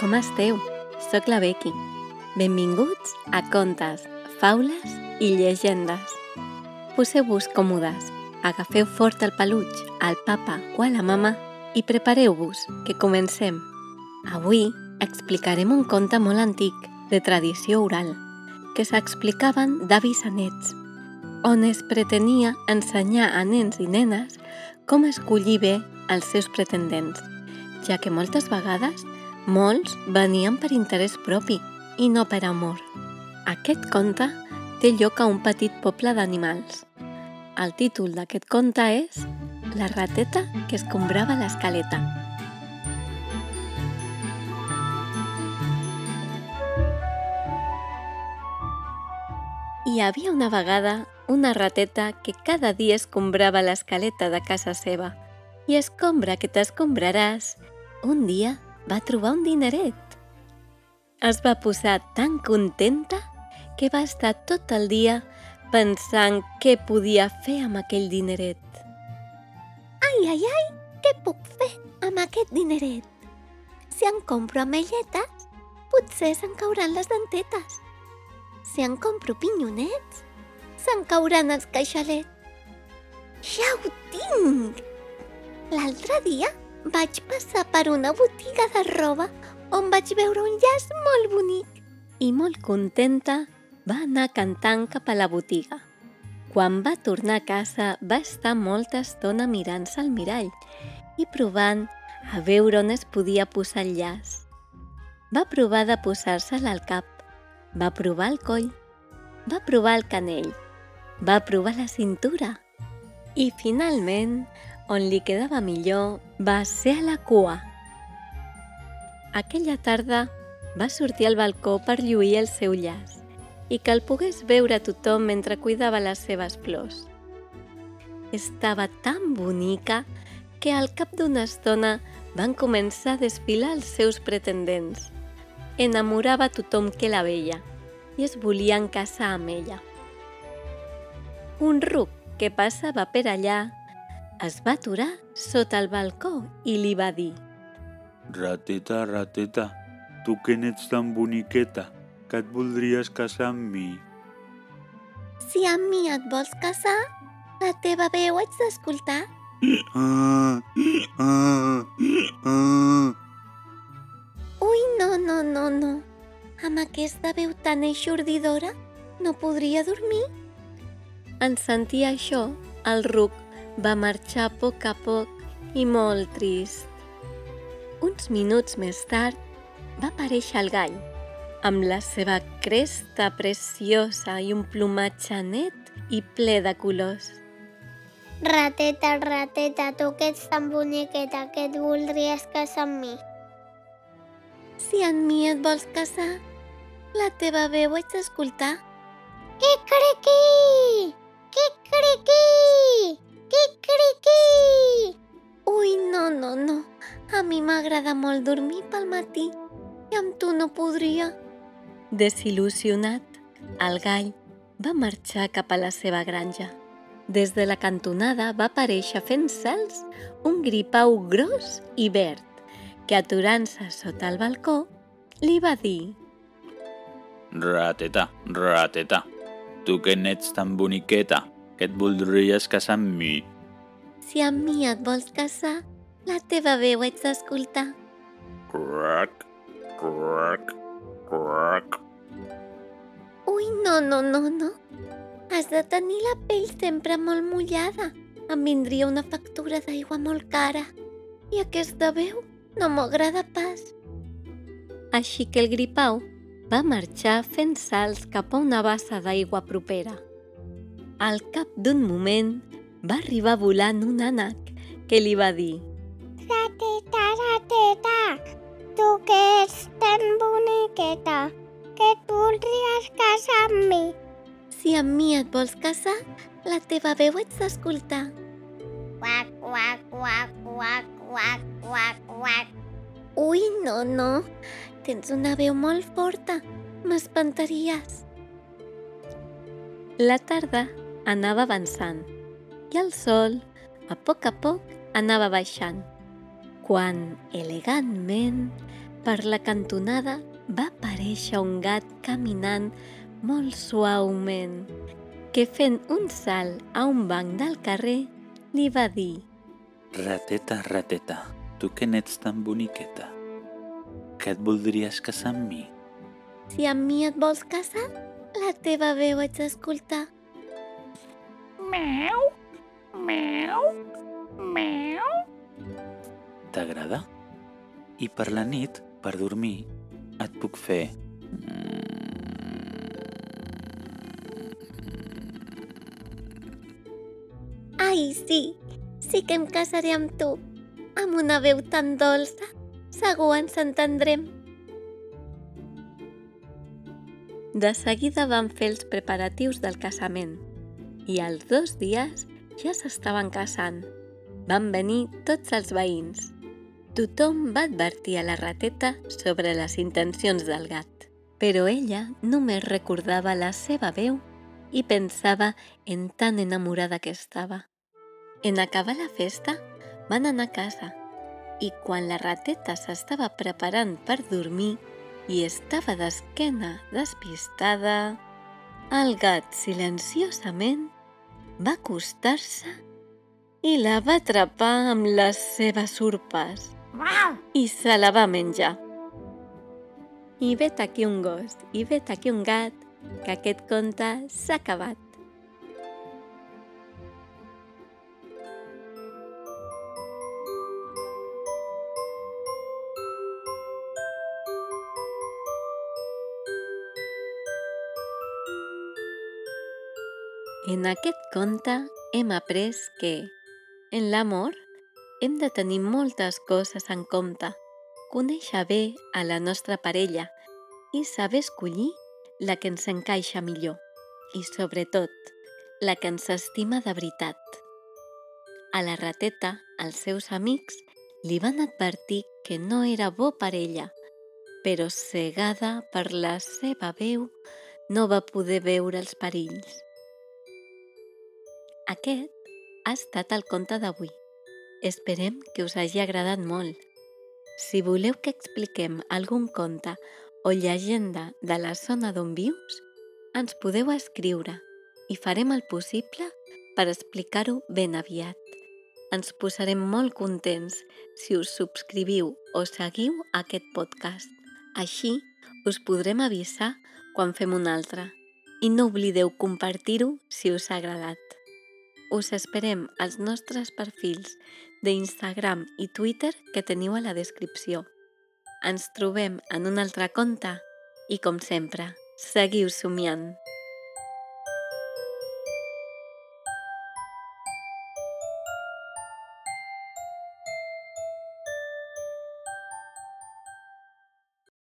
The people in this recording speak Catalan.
Com esteu? Soc la Becky. Benvinguts a Contes, Faules i Llegendes. Poseu-vos còmodes, agafeu fort el peluig, al papa o a la mama i prepareu-vos, que comencem. Avui explicarem un conte molt antic, de tradició oral, que s'explicaven d'avis a nets, on es pretenia ensenyar a nens i nenes com escollir bé els seus pretendents, ja que moltes vegades molts venien per interès propi i no per amor. Aquest conte té lloc a un petit poble d'animals. El títol d'aquest conte és La rateta que escombrava l'escaleta. Hi havia una vegada una rateta que cada dia escombrava l'escaleta de casa seva. I escombra que t'escombraràs, un dia va trobar un dineret. Es va posar tan contenta que va estar tot el dia pensant què podia fer amb aquell dineret. Ai, ai, ai, què puc fer amb aquest dineret? Si en compro amelletes, potser se'n cauran les dentetes. Si en compro pinyonets, se'n cauran els queixalets. Ja ho tinc! L'altre dia vaig passar per una botiga de roba on vaig veure un llaç molt bonic. I molt contenta va anar cantant cap a la botiga. Quan va tornar a casa va estar molta estona mirant-se al mirall i provant a veure on es podia posar el llaç. Va provar de posar-se'l al cap, va provar el coll, va provar el canell, va provar la cintura i finalment on li quedava millor va ser a la cua. Aquella tarda va sortir al balcó per lluir el seu llaç i que el pogués veure tothom mentre cuidava les seves flors. Estava tan bonica que al cap d'una estona van començar a desfilar els seus pretendents. Enamorava tothom que la veia i es volien casar amb ella. Un ruc que passava per allà es va aturar sota el balcó i li va dir Rateta, rateta, tu que n'ets tan boniqueta, que et voldries casar amb mi. Si amb mi et vols casar, la teva veu haig d'escoltar. Ah, ah, ah. Ui, no, no, no, no. Amb aquesta veu tan eixordidora no podria dormir. En sentir això, el ruc va marxar a poc a poc i molt trist. Uns minuts més tard va aparèixer el gall, amb la seva cresta preciosa i un plomatge net i ple de colors. Rateta, rateta, tu que ets tan boniqueta que et voldries casar amb mi. Si amb mi et vols casar, la teva veu haig d'escoltar. Quicriqui! Quicriqui! No, no, no. A mi m'agrada molt dormir pel matí i amb tu no podria. Desil·lusionat, el gall va marxar cap a la seva granja. Des de la cantonada va aparèixer fent salts un gripau gros i verd, que aturant-se sota el balcó, li va dir Rateta, rateta, tu que n'ets tan boniqueta, que et voldries casar amb mi. Si amb mi et vols casar, la teva veu haig d'escoltar. Crac, crac, crac. Ui, no, no, no, no. Has de tenir la pell sempre molt mullada. Em vindria una factura d'aigua molt cara. I aquesta veu no m'agrada pas. Així que el gripau va marxar fent salts cap a una bassa d'aigua propera. Al cap d'un moment va arribar volant un ànec que li va dir Rateta, tu que ets tan boniqueta, que et voldries casar amb mi. Si amb mi et vols casar, la teva veu haig d'escoltar. Quac, quac, quac, quac, quac, quac, quac. Ui, no, no. Tens una veu molt forta. M'espantaries. La tarda anava avançant i el sol, a poc a poc, anava baixant, quan, elegantment, Per la cantonada va aparèixer un gat caminant molt suaument, que fent un salt a un banc del carrer li va dir Rateta, rateta, tu que n'ets tan boniqueta, que et voldries casar amb mi? Si amb mi et vols casar, la teva veu haig d'escoltar. Meu, meu, meu. T'agrada? I per la nit, per dormir, et puc fer... Ai, sí, sí que em casaré amb tu. Amb una veu tan dolça, segur ens entendrem. De seguida van fer els preparatius del casament i als dos dies ja s'estaven casant. Van venir tots els veïns. Tothom va advertir a la rateta sobre les intencions del gat, però ella només recordava la seva veu i pensava en tan enamorada que estava. En acabar la festa, van anar a casa i quan la rateta s'estava preparant per dormir i estava d'esquena despistada, el gat silenciosament va acostar-se i la va atrapar amb les seves urpes La va menjar. I vet aquí un gos, i vet aquí un gat, que aquest conte s'ha. En aquest conte hem après que, en l'amor, hem de tenir moltes coses en compte, conèixer bé a la nostra parella i saber escollir la que ens encaixa millor i, sobretot, la que ens estima de veritat. A la rateta, els seus amics li van advertir que no era bo per ella, però cegada per la seva veu no va poder veure els perills. Aquest ha estat el conte d'avui. Esperem que us hagi agradat molt. Si voleu que expliquem algun conte o llegenda de la zona d'on vius, ens podeu escriure i farem el possible per explicar-ho ben aviat. Ens posarem molt contents si us subscriviu o seguiu aquest podcast. Així us podrem avisar quan fem un altre. I no oblideu compartir-ho si us ha agradat. Us esperem als nostres perfils d'Instagram i Twitter que teniu a la descripció. Ens trobem en un altre conte i, com sempre, seguiu somiant.